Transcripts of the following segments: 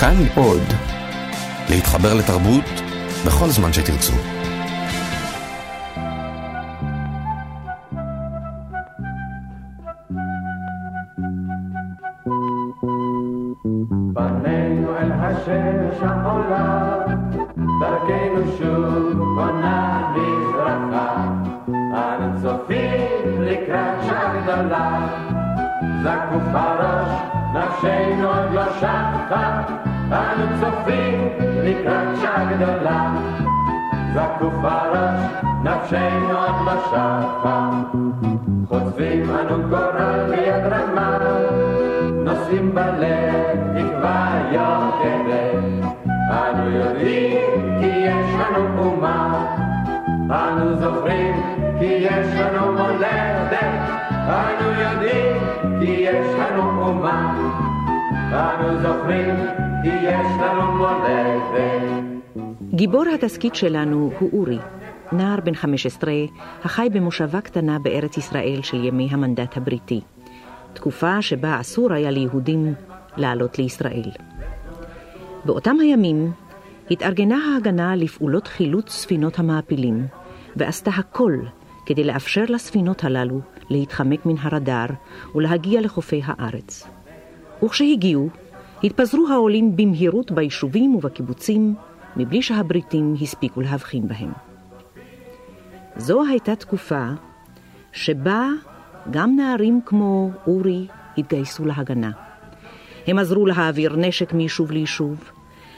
כאן עוד. להתחבר לתרבות בכל זמן שתרצו. פנינו אל זקוף הראש, נפשנו עוד לא שטה, אנו צופים לקראת שעה גדולה, זקוף הראש, נפשנו עוד לא שטה, חוטפים אנו גורל ביד רמה, נושאים בלב תקווה יוקדת. אנו יודעים כי יש לנו אומה, אנו זוכרים כי יש לנו מולדת. אנו יודעים כי יש לנו אומה, אנו זוכרים גיבור התסכית שלנו הוא אורי, נער בן 15 החי במושבה קטנה בארץ ישראל של ימי המנדט הבריטי. תקופה שבה אסור היה ליהודים לעלות לישראל. באותם הימים התארגנה ההגנה לפעולות חילוץ ספינות המעפילים, ועשתה הכל כדי לאפשר לספינות הללו להתחמק מן הרדאר ולהגיע לחופי הארץ. וכשהגיעו, התפזרו העולים במהירות ביישובים ובקיבוצים, מבלי שהבריטים הספיקו להבחין בהם. זו הייתה תקופה שבה גם נערים כמו אורי התגייסו להגנה. הם עזרו להעביר נשק מיישוב ליישוב,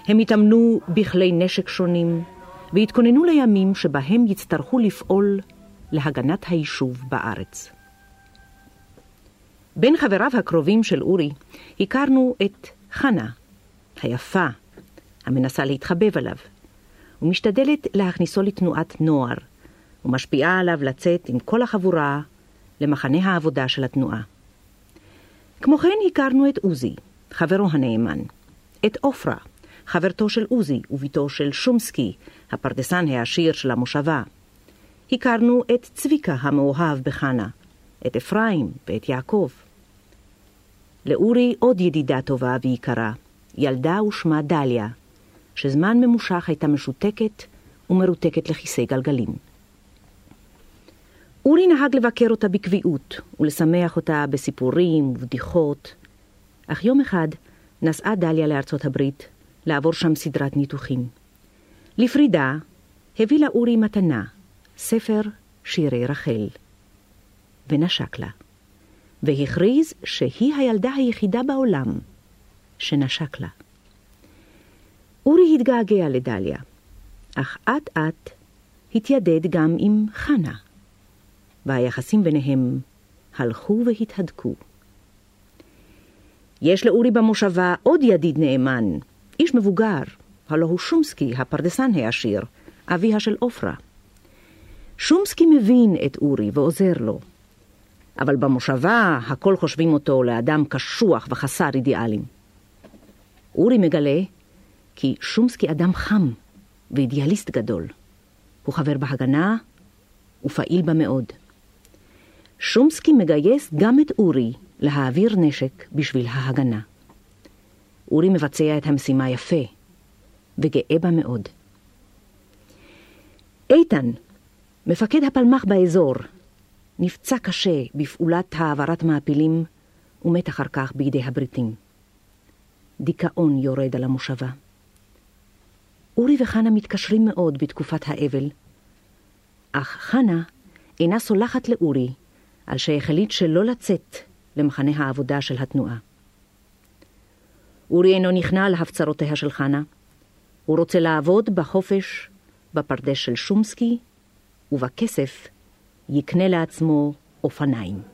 הם התאמנו בכלי נשק שונים, והתכוננו לימים שבהם יצטרכו לפעול להגנת היישוב בארץ. בין חבריו הקרובים של אורי הכרנו את חנה, היפה, המנסה להתחבב עליו, ומשתדלת להכניסו לתנועת נוער, ומשפיעה עליו לצאת עם כל החבורה למחנה העבודה של התנועה. כמו כן הכרנו את עוזי, חברו הנאמן, את עופרה, חברתו של עוזי וביתו של שומסקי, הפרדסן העשיר של המושבה. הכרנו את צביקה המאוהב בחנה, את אפרים ואת יעקב. לאורי עוד ידידה טובה ויקרה, ילדה ושמה דליה, שזמן ממושך הייתה משותקת ומרותקת לכיסא גלגלים. אורי נהג לבקר אותה בקביעות ולשמח אותה בסיפורים ובדיחות, אך יום אחד נסעה דליה לארצות הברית לעבור שם סדרת ניתוחים. לפרידה הביא לה אורי מתנה, ספר שירי רחל, ונשק לה, והכריז שהיא הילדה היחידה בעולם שנשק לה. אורי התגעגע לדליה, אך אט אט התיידד גם עם חנה, והיחסים ביניהם הלכו והתהדקו. יש לאורי במושבה עוד ידיד נאמן, איש מבוגר, הלא הוא שומסקי, הפרדסן העשיר, אביה של עופרה. שומסקי מבין את אורי ועוזר לו, אבל במושבה הכל חושבים אותו לאדם קשוח וחסר אידיאלים. אורי מגלה כי שומסקי אדם חם ואידיאליסט גדול. הוא חבר בהגנה ופעיל בה מאוד. שומסקי מגייס גם את אורי להעביר נשק בשביל ההגנה. אורי מבצע את המשימה יפה, וגאה בה מאוד. איתן, מפקד הפלמ"ח באזור, נפצע קשה בפעולת העברת מעפילים, ומת אחר כך בידי הבריטים. דיכאון יורד על המושבה. אורי וחנה מתקשרים מאוד בתקופת האבל, אך חנה אינה סולחת לאורי על שהחליט שלא לצאת למחנה העבודה של התנועה. אורי אינו נכנע להפצרותיה של חנה. הוא רוצה לעבוד בחופש, בפרדס של שומסקי, ובכסף יקנה לעצמו אופניים.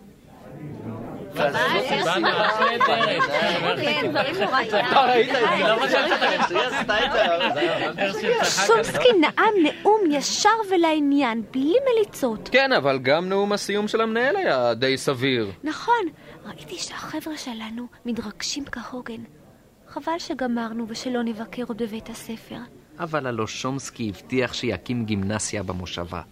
שומסקי נאם נאום ישר ולעניין, בלי מליצות. כן, אבל גם נאום הסיום של המנהל היה די סביר. נכון, ראיתי שהחבר'ה שלנו מתרגשים כהוגן. חבל שגמרנו ושלא נבקר עוד בבית הספר. אבל הלא שומסקי הבטיח שיקים גימנסיה במושבה.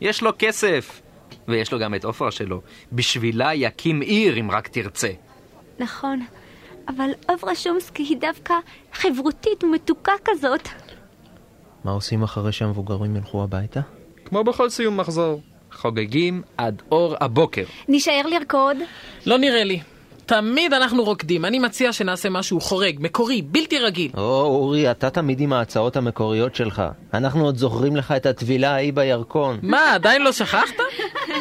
יש לו כסף, ויש לו גם את עופרה שלו. בשבילה יקים עיר אם רק תרצה. נכון, אבל עברה שומסקי היא דווקא חברותית ומתוקה כזאת. מה עושים אחרי שהמבוגרים ילכו הביתה? כמו בכל סיום מחזור. חוגגים עד אור הבוקר. נישאר לרקוד? לא נראה לי. תמיד אנחנו רוקדים. אני מציע שנעשה משהו חורג, מקורי, בלתי רגיל. או, אורי, אתה תמיד עם ההצעות המקוריות שלך. אנחנו עוד זוכרים לך את הטבילה ההיא בירקון. מה, עדיין לא שכחת?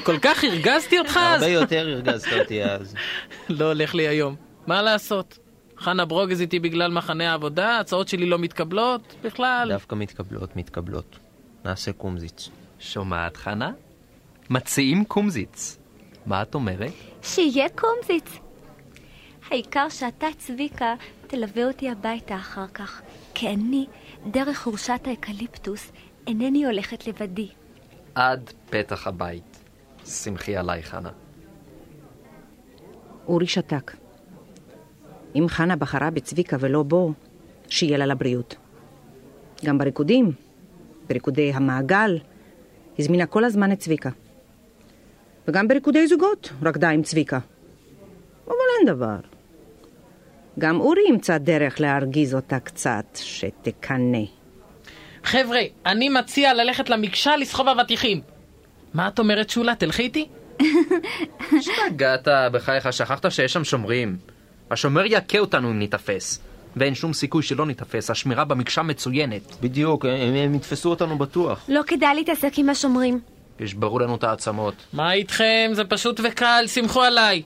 כל כך הרגזתי אותך אז? הרבה יותר הרגזת אותי אז. לא הולך לי היום. מה לעשות? חנה ברוגז איתי בגלל מחנה העבודה, ההצעות שלי לא מתקבלות בכלל. דווקא מתקבלות, מתקבלות. נעשה קומזיץ. שומעת, חנה? מציעים קומזיץ. מה את אומרת? שיהיה קומזיץ. העיקר שאתה, צביקה, תלווה אותי הביתה אחר כך. כי אני, דרך חורשת האקליפטוס, אינני הולכת לבדי. עד פתח הבית. שמחי עליי, חנה. אורי שתק. אם חנה בחרה בצביקה ולא בו, שיהיה לה לבריאות. גם בריקודים, בריקודי המעגל, הזמינה כל הזמן את צביקה. וגם בריקודי זוגות רקדה עם צביקה. אבל אין דבר. גם אורי ימצא דרך להרגיז אותה קצת, שתקנא. חבר'ה, אני מציע ללכת למקשה לסחוב אבטיחים. מה את אומרת, שולה? תלכי איתי? השתגעת, בחייך, שכחת שיש שם שומרים. השומר יכה אותנו אם ניתפס. ואין שום סיכוי שלא ניתפס, השמירה במקשה מצוינת. בדיוק, הם, הם יתפסו אותנו בטוח. לא כדאי להתעסק עם השומרים. ישברו לנו את העצמות. מה איתכם? זה פשוט וקל, סמכו עליי.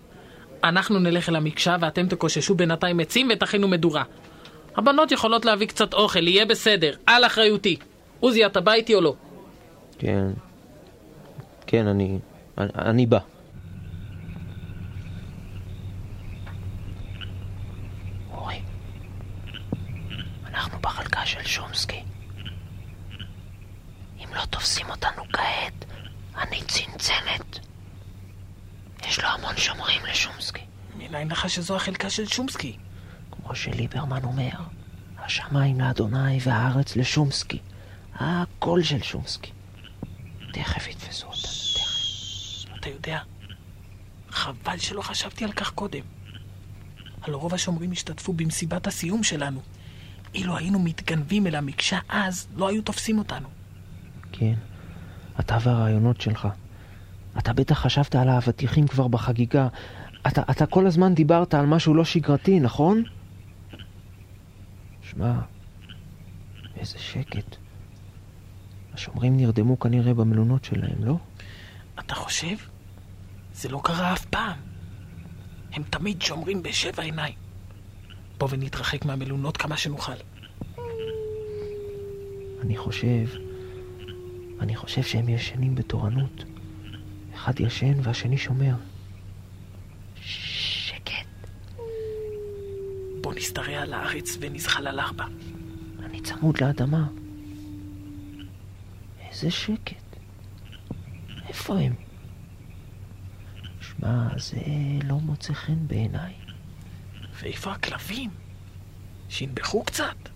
אנחנו נלך אל המקשה ואתם תקוששו בינתיים עצים ותכינו מדורה. הבנות יכולות להביא קצת אוכל, יהיה בסדר, על אחריותי. עוזי, אתה בא איתי או לא? כן. כן, אני... אני, אני בא. אורי, אנחנו בחלקה של שומסקי. אם לא תופסים אותנו כעת, אני צנצנת. יש לו המון שומרים לשומסקי. מניין לך שזו החלקה של שומסקי? כמו שליברמן אומר, השמיים לאדוני והארץ לשומסקי. הקול של שומסקי. תכף יתפסו אותנו, תכף. אתה יודע, חבל שלא חשבתי על כך קודם. הלא רוב השומרים השתתפו במסיבת הסיום שלנו. אילו היינו מתגנבים אל המקשה אז, לא היו תופסים אותנו. כן, אתה והרעיונות שלך. אתה בטח חשבת על האבטיחים כבר בחגיגה. אתה, אתה כל הזמן דיברת על משהו לא שגרתי, נכון? שמע, איזה שקט. השומרים נרדמו כנראה במלונות שלהם, לא? אתה חושב? זה לא קרה אף פעם. הם תמיד שומרים בשבע עיניים. בוא ונתרחק מהמלונות כמה שנוכל. אני חושב... אני חושב שהם ישנים בתורנות. אחד ישן והשני שומר. שקט. בוא נשתרע על הארץ ונזחל על ארבע. אני צמוד לאדמה. איזה שקט. איפה הם? שמע, זה לא מוצא חן בעיניי. ואיפה הכלבים? שינבחו קצת.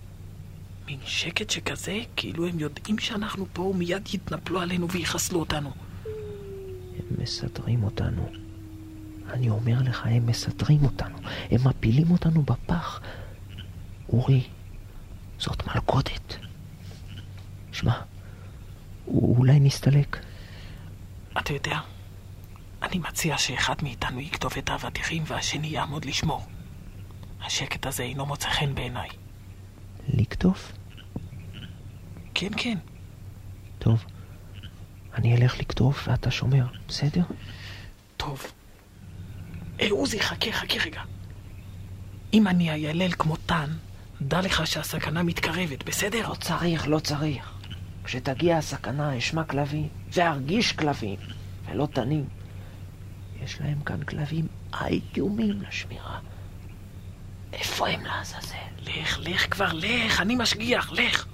מין שקט שכזה, כאילו הם יודעים שאנחנו פה ומיד יתנפלו עלינו ויחסלו אותנו. מסדרים אותנו. אני אומר לך, הם מסדרים אותנו. הם מפילים אותנו בפח. אורי, זאת מלכודת. שמע, אולי נסתלק. אתה יודע, אני מציע שאחד מאיתנו יכתוב את האבטיחים והשני יעמוד לשמור. השקט הזה אינו מוצא חן בעיניי. לקטוף? כן, כן. טוב. אני אלך לקטוף ואתה שומר, בסדר? טוב. אה, עוזי, חכה, חכה רגע. אם אני איילל כמו טן, דע לך שהסכנה מתקרבת, בסדר? לא צריך, לא צריך. כשתגיע הסכנה אשמע כלבים, וארגיש כלבים, ולא תנים. יש להם כאן כלבים איומים לשמירה. איפה הם לעזאזל? לך, לך כבר, לך, אני משגיח, לך.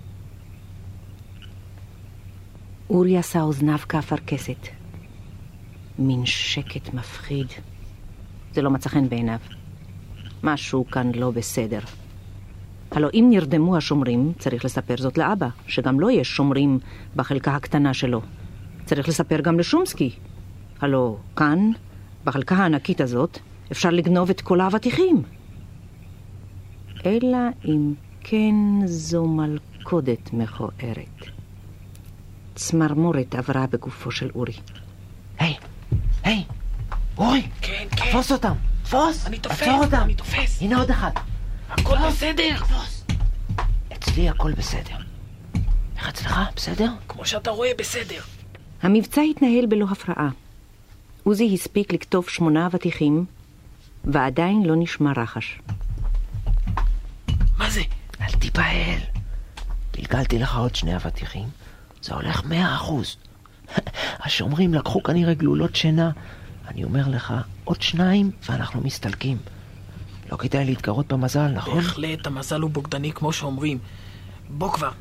אורי עשה אוזניו כאפרכסת. מין שקט מפחיד. זה לא מצא חן בעיניו. משהו כאן לא בסדר. הלא אם נרדמו השומרים, צריך לספר זאת לאבא, שגם לו לא יש שומרים בחלקה הקטנה שלו. צריך לספר גם לשומסקי. הלא כאן, בחלקה הענקית הזאת, אפשר לגנוב את כל האבטיחים. אלא אם כן זו מלכודת מכוערת. צמרמורת עברה בגופו של אורי. היי, היי, אורי, כן, כן. תפוס אותם, תפוס, אני תופס, עצור אותם. אני תופס. הנה עוד אחד. הכל בסדר. אצלי הכל בסדר. איך אצלך? בסדר? כמו שאתה רואה, בסדר. המבצע התנהל בלא הפרעה. עוזי הספיק לקטוף שמונה אבטיחים, ועדיין לא נשמע רחש. מה זה? אל תיבהל. גלגלתי לך עוד שני אבטיחים, זה הולך מאה אחוז. השומרים לקחו כנראה גלולות שינה. אני אומר לך, עוד שניים ואנחנו מסתלקים. לא כדאי להתגרות במזל, נכון? בהחלט, המזל הוא בוגדני כמו שאומרים. בוא כבר,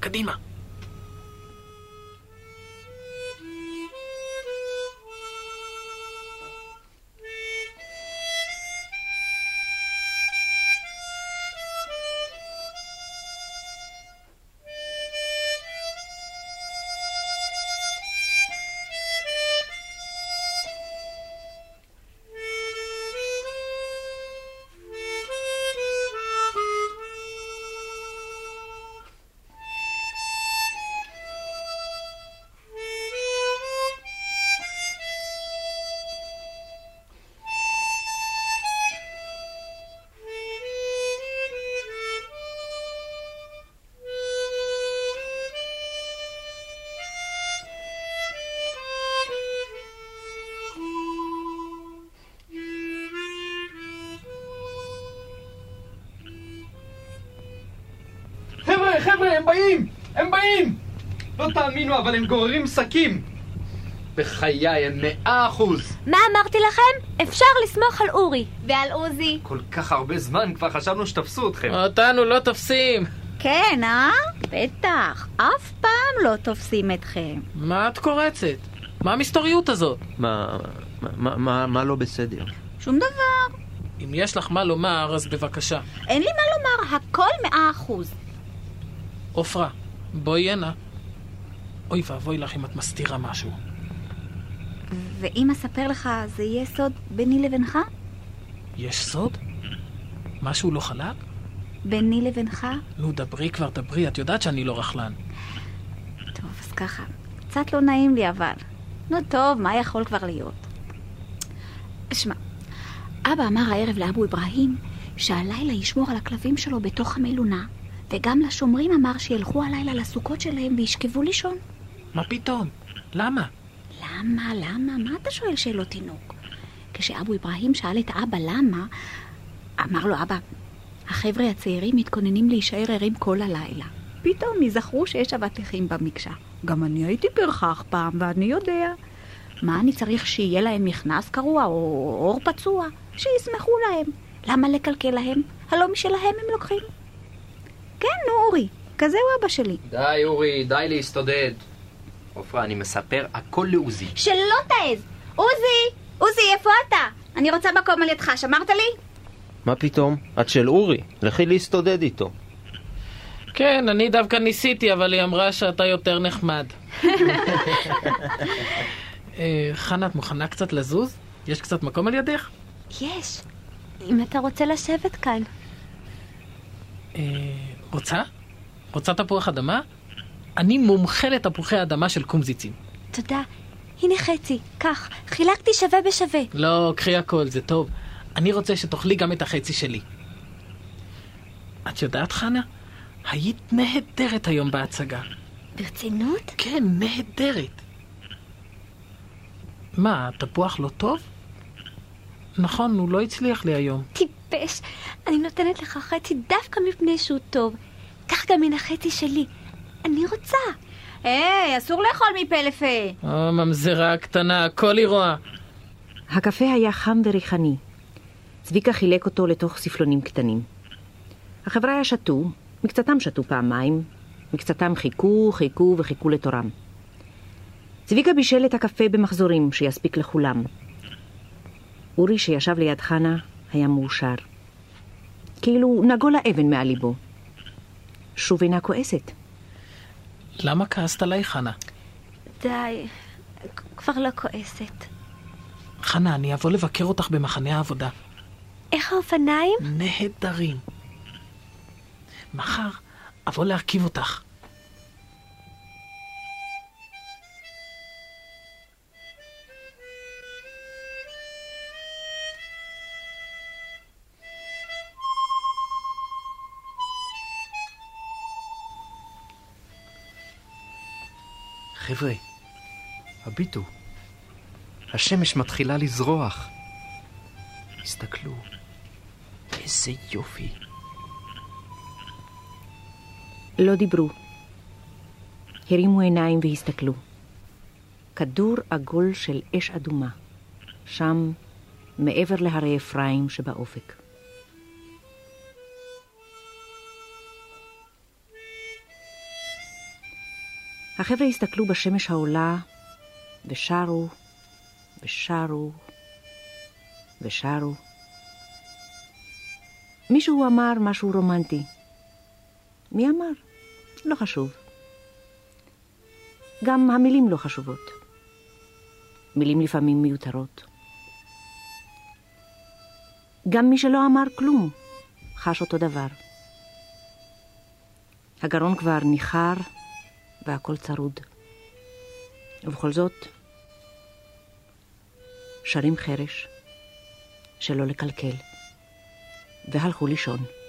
קדימה. באים! הם באים! לא תאמינו, אבל הם גוררים שקים! בחיי, הם מאה אחוז! מה אמרתי לכם? אפשר לסמוך על אורי. ועל עוזי. כל כך הרבה זמן, כבר חשבנו שתפסו אתכם. אותנו לא תופסים. כן, אה? בטח. אף פעם לא תופסים אתכם. מה את קורצת? מה המסתוריות הזאת? מה, מה, מה, מה לא בסדר? שום דבר. אם יש לך מה לומר, אז בבקשה. אין לי מה לומר, הכל מאה אחוז. עופרה, בואי הנה. אוי ואבוי לך אם את מסתירה משהו. ואם אספר לך, זה יהיה סוד ביני לבינך? יש סוד? משהו לא חלק? ביני לבינך? נו, דברי כבר, דברי, את יודעת שאני לא רכלן. טוב, אז ככה. קצת לא נעים לי, אבל. נו טוב, מה יכול כבר להיות? שמע, אבא אמר הערב לאבו אברהים שהלילה ישמור על הכלבים שלו בתוך המלונה, וגם לשומרים אמר שילכו הלילה לסוכות שלהם וישכבו לישון. מה פתאום? למה? למה, למה? מה אתה שואל שאלות תינוק? כשאבו אברהים שאל את אבא למה, אמר לו אבא, החבר'ה הצעירים מתכוננים להישאר ערים כל הלילה. פתאום יזכרו שיש אבטיחים במקשה. גם אני הייתי פרחח פעם, ואני יודע. מה אני צריך שיהיה להם מכנס קרוע או עור פצוע? שישמחו להם. למה לקלקל להם? הלא משלהם הם לוקחים. כן, נו אורי, כזה הוא אבא שלי. די, אורי, די להסתודד. עופרה, אני מספר הכל לעוזי. שלא תעז! עוזי! עוזי, איפה אתה? אני רוצה מקום על ידך, שמרת לי? מה פתאום? את של אורי, לכי להסתודד איתו. כן, אני דווקא ניסיתי, אבל היא אמרה שאתה יותר נחמד. אה, חנה, את מוכנה קצת לזוז? יש קצת מקום על ידך? יש. אם אתה רוצה לשבת כאן. רוצה? רוצה תפוח אדמה? אני מומחה לתפוחי אדמה של קומזיצים. תודה. הנה חצי, קח. חילקתי שווה בשווה. לא, קחי הכל, זה טוב. אני רוצה שתאכלי גם את החצי שלי. את יודעת, חנה? היית נהדרת היום בהצגה. ברצינות? כן, נהדרת. מה, התפוח לא טוב? נכון, הוא לא הצליח לי היום. טיפש. אני נותנת לך חצי דווקא מפני שהוא טוב. קח גם מן החצי שלי. אני רוצה. היי, אסור לאכול מפה לפה. או, ממזרה הקטנה, הכל היא רואה. הקפה היה חם וריחני. צביקה חילק אותו לתוך ספלונים קטנים. החבר'ה שתו, מקצתם שתו פעמיים, מקצתם חיכו, חיכו וחיכו לתורם. צביקה בישל את הקפה במחזורים שיספיק לכולם. אורי שישב ליד חנה היה מאושר. כאילו נגו לה אבן מעל ליבו. שוב אינה כועסת. למה כעסת עליי, חנה? די. כבר לא כועסת. חנה, אני אבוא לבקר אותך במחנה העבודה. איך האופניים? נהדרים. מחר אבוא להרכיב אותך. חבר'ה, הביטו. השמש מתחילה לזרוח. הסתכלו, איזה יופי. לא דיברו. הרימו עיניים והסתכלו. כדור עגול של אש אדומה, שם, מעבר להרי אפרים שבאופק. החבר'ה הסתכלו בשמש העולה, ושרו, ושרו, ושרו. מישהו אמר משהו רומנטי. מי אמר? לא חשוב. גם המילים לא חשובות. מילים לפעמים מיותרות. גם מי שלא אמר כלום חש אותו דבר. הגרון כבר ניחר והכל צרוד. ובכל זאת, שרים חרש, שלא לקלקל, והלכו לישון.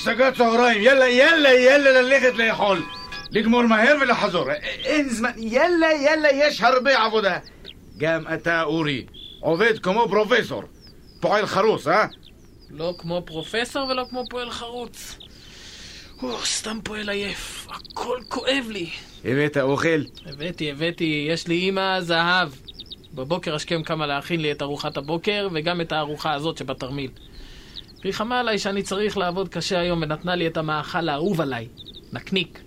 הפסקת צהריים, יאללה, יאללה, יאללה ללכת לאכול. לגמור מהר ולחזור. אין זמן, יאללה, יאללה, יש הרבה עבודה. גם אתה, אורי, עובד כמו פרופסור. פועל חרוס, אה? לא כמו פרופסור ולא כמו פועל חרוץ. או, סתם פועל עייף. הכל כואב לי. הבאת אוכל? הבאתי, הבאתי, יש לי אימא זהב. בבוקר השכם קמה להכין לי את ארוחת הבוקר וגם את הארוחה הזאת שבתרמיל. ריחמה עליי שאני צריך לעבוד קשה היום ונתנה לי את המאכל האהוב עליי, נקניק.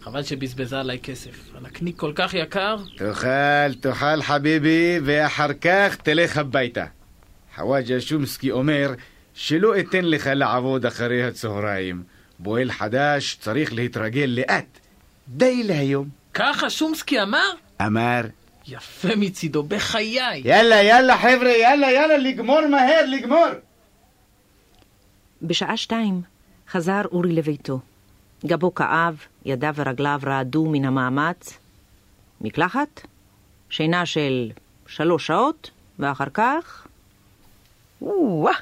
חבל שבזבזה עליי כסף. הנקניק כל כך יקר, תאכל, תאכל חביבי, ואחר כך תלך הביתה. חוואג'ה שומסקי אומר שלא אתן לך לעבוד אחרי הצהריים. פועל חדש צריך להתרגל לאט. די להיום. ככה שומסקי אמר? אמר, יפה מצידו, בחיי. יאללה, יאללה חבר'ה, יאללה, יאללה, לגמור מהר, לגמור. בשעה שתיים חזר אורי לביתו. גבו כאב, ידיו ורגליו רעדו מן המאמץ. מקלחת, שינה של שלוש שעות, ואחר כך... או-אה,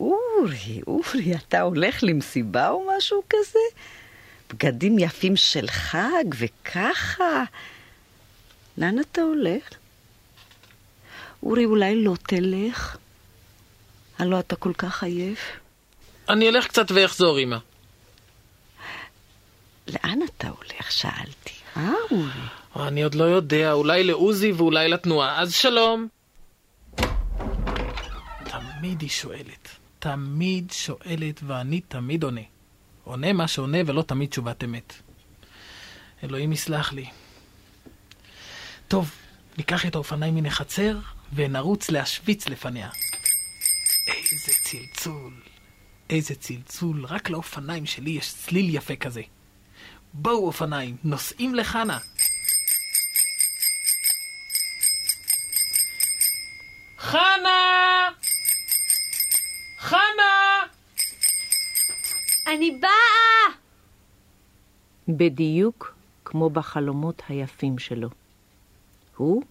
אורי, אורי, אתה הולך למסיבה או משהו כזה? בגדים יפים של חג וככה? לאן אתה הולך? אורי, אולי לא תלך? הלא אתה כל כך עייף. אני אלך קצת ואחזור, אמא. לאן אתה הולך? שאלתי. אה, אורי? אני עוד לא יודע, אולי לעוזי ואולי לתנועה. אז שלום. תמיד היא שואלת. תמיד שואלת ואני תמיד עונה. עונה מה שעונה ולא תמיד תשובת אמת. אלוהים יסלח לי. טוב, ניקח את האופניים מן החצר ונרוץ להשוויץ לפניה. איזה צלצול. איזה צלצול. רק לאופניים שלי יש צליל יפה כזה. בואו אופניים, נוסעים לחנה. חנה! חנה! אני באה! בדיוק כמו בחלומות היפים שלו. הוא,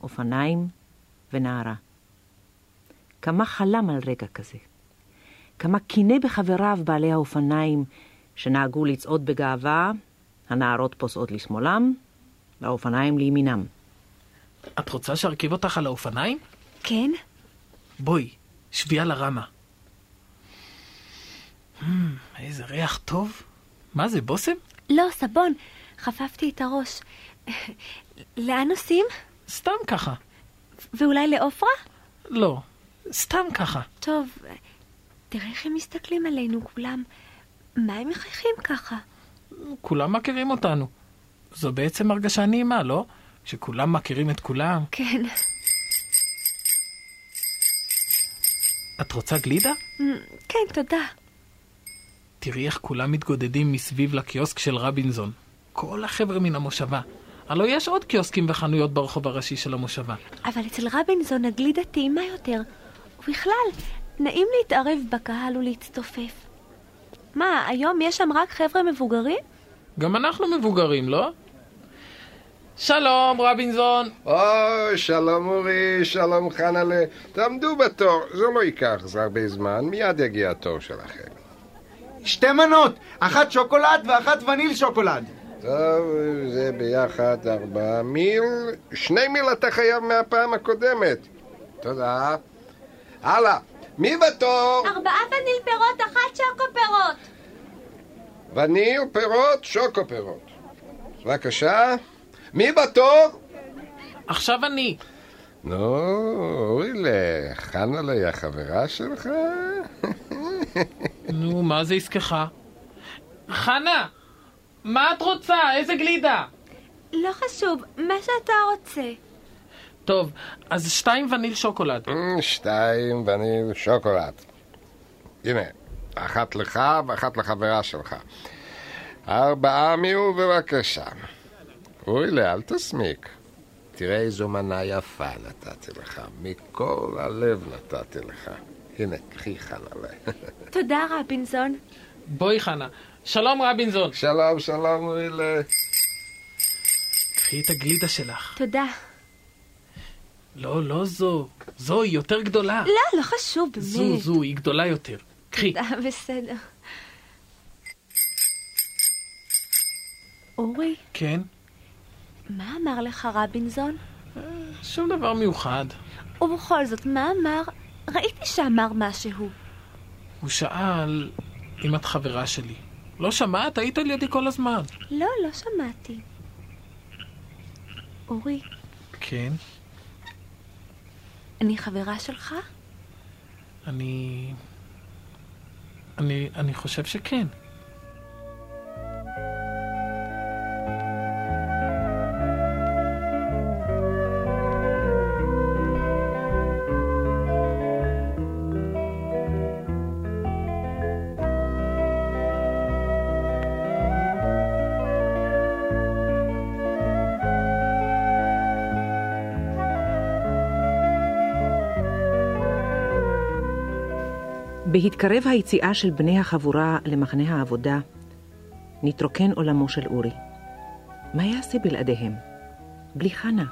אופניים ונערה. כמה חלם על רגע כזה. כמה קינא בחבריו בעלי האופניים שנהגו לצעוד בגאווה, הנערות פוסעות לשמאלם, והאופניים לימינם. את רוצה שארכיב אותך על האופניים? כן? בואי, שבי על הרמה. Hmm, איזה ריח טוב. מה זה, בושם? לא, סבון. חפפתי את הראש. לאן נוסעים? סתם ככה. ואולי לעופרה? לא, סתם ככה. טוב, תראה איך הם מסתכלים עלינו כולם. מה הם מחייכים ככה? כולם מכירים אותנו. זו בעצם הרגשה נעימה, לא? שכולם מכירים את כולם. כן. את רוצה גלידה? כן, תודה. תראי איך כולם מתגודדים מסביב לקיוסק של רבינסון. כל החבר'ה מן המושבה. הלוא יש עוד קיוסקים וחנויות ברחוב הראשי של המושבה. אבל אצל רבינסון הגלידה טעימה יותר. ובכלל, נעים להתערב בקהל ולהצטופף. מה, היום יש שם רק חבר'ה מבוגרים? גם אנחנו מבוגרים, לא? שלום, רבינסון. אוי, שלום אורי, שלום חנלה. תעמדו בתור, זה לא ייקח זה הרבה זמן, מיד יגיע התור שלכם. שתי מנות, אחת שוקולד ואחת וניל שוקולד. טוב, זה ביחד ארבעה מיל. שני מיל אתה חייב מהפעם הקודמת. תודה. הלאה, מי בתור? ארבעה וניל פירות, אחת שוקו פירות. וניל, פירות, שוקו פירות. בבקשה. מי בתור? עכשיו אני. נו, אורילה, חנלה היא החברה שלך? נו, מה זה עסקך? חנה, מה את רוצה? איזה גלידה? לא חשוב, מה שאתה רוצה. טוב, אז שתיים וניל שוקולד. Mm, שתיים וניל שוקולד. הנה, אחת לך ואחת לחברה שלך. ארבעה מיהו בבקשה. אורילה, אל תסמיק. תראה איזו מנה יפה נתתי לך. מכל הלב נתתי לך. הנה, קחי חנלה. תודה, רבינסון. בואי, חנה. שלום, רבינסון. שלום, שלום, אורילה. קחי את הגלידה שלך. תודה. לא, לא זו. זו היא יותר גדולה. לא, לא חשוב, באמת. זו, זו, היא גדולה יותר. קחי. בסדר. אורי, כן? מה אמר לך רבינסון? שום דבר מיוחד. ובכל זאת, מה אמר? ראיתי שאמר משהו. הוא שאל אם את חברה שלי. לא שמעת? היית על ידי כל הזמן. לא, לא שמעתי. אורי, כן, אני חברה שלך? אני... אני... אני חושב שכן. בהתקרב היציאה של בני החבורה למחנה העבודה, נתרוקן עולמו של אורי. מה יעשה בלעדיהם? בלי חנה.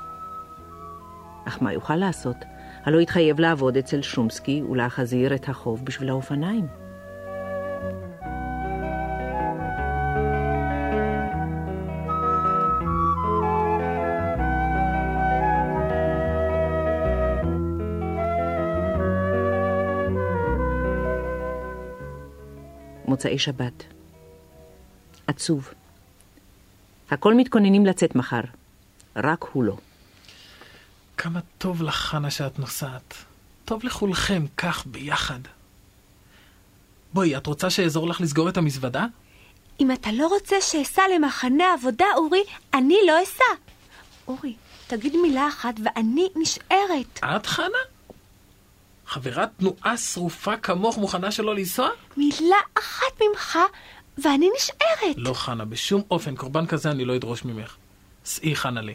אך מה יוכל לעשות? הלא התחייב לעבוד אצל שומסקי ולהחזיר את החוב בשביל האופניים. מוצאי שבת. עצוב. הכל מתכוננים לצאת מחר, רק הוא לא. כמה טוב לך, חנה, שאת נוסעת. טוב לכולכם, כך, ביחד. בואי, את רוצה שאעזור לך לסגור את המזוודה? אם אתה לא רוצה שאסע למחנה עבודה, אורי, אני לא אסע. אורי, תגיד מילה אחת ואני נשארת. את, חנה? חברת תנועה שרופה כמוך מוכנה שלא לנסוע? מילה אחת ממך ואני נשארת. לא, חנה, בשום אופן, קורבן כזה אני לא אדרוש ממך. סעי, חנה לי.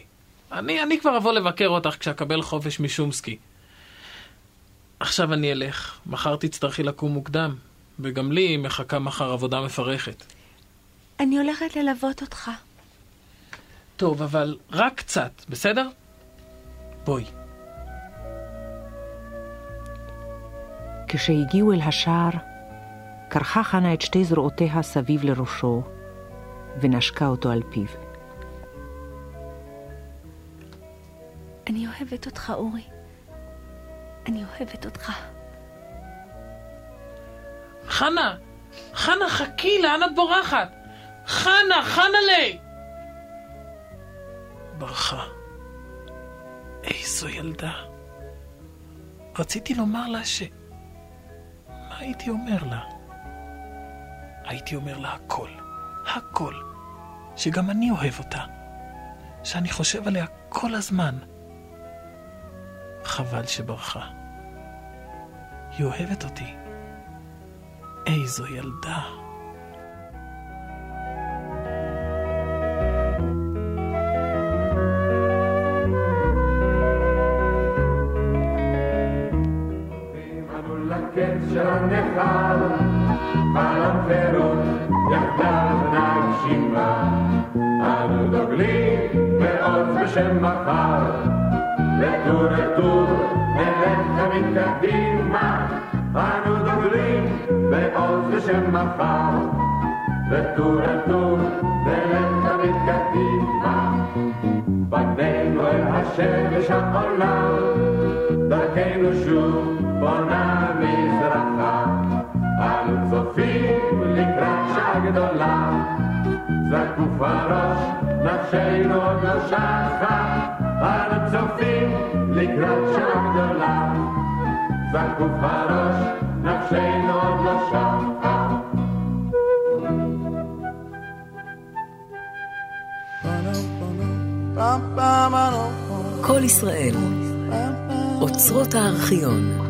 אני, אני כבר אבוא לבקר אותך כשאקבל חופש משומסקי. עכשיו אני אלך, מחר תצטרכי לקום מוקדם, וגם לי מחכה מחר עבודה מפרכת. אני הולכת ללוות אותך. טוב, אבל רק קצת, בסדר? בואי. כשהגיעו אל השער, כרכה חנה את שתי זרועותיה סביב לראשו, ונשקה אותו על פיו. אני אוהבת אותך, אורי. אני אוהבת אותך. חנה! חנה, חכי, לאן את בורחת? חנה, חנה לי! ברחה. איזו ילדה. רציתי לומר לה ש... הייתי אומר לה? הייתי אומר לה הכל, הכל, שגם אני אוהב אותה, שאני חושב עליה כל הזמן. חבל שברחה. היא אוהבת אותי. איזו ילדה. נלך תמיד קדימה. אנו דוגלים בעוז בשם מחר, לטור לטור, נלך תמיד קדימה. פנינו אל השמש העולה, דרכנו שוב בונה מזרחה. אנו צופים לקראת שעה גדולה, זקוף הראש, נפשנו עוד לא שחה. אנו צופים לקראת שעה גדולה, זקוף הראש, נפשנו עוד לא שחה. כל ישראל, אוצרות הארכיון.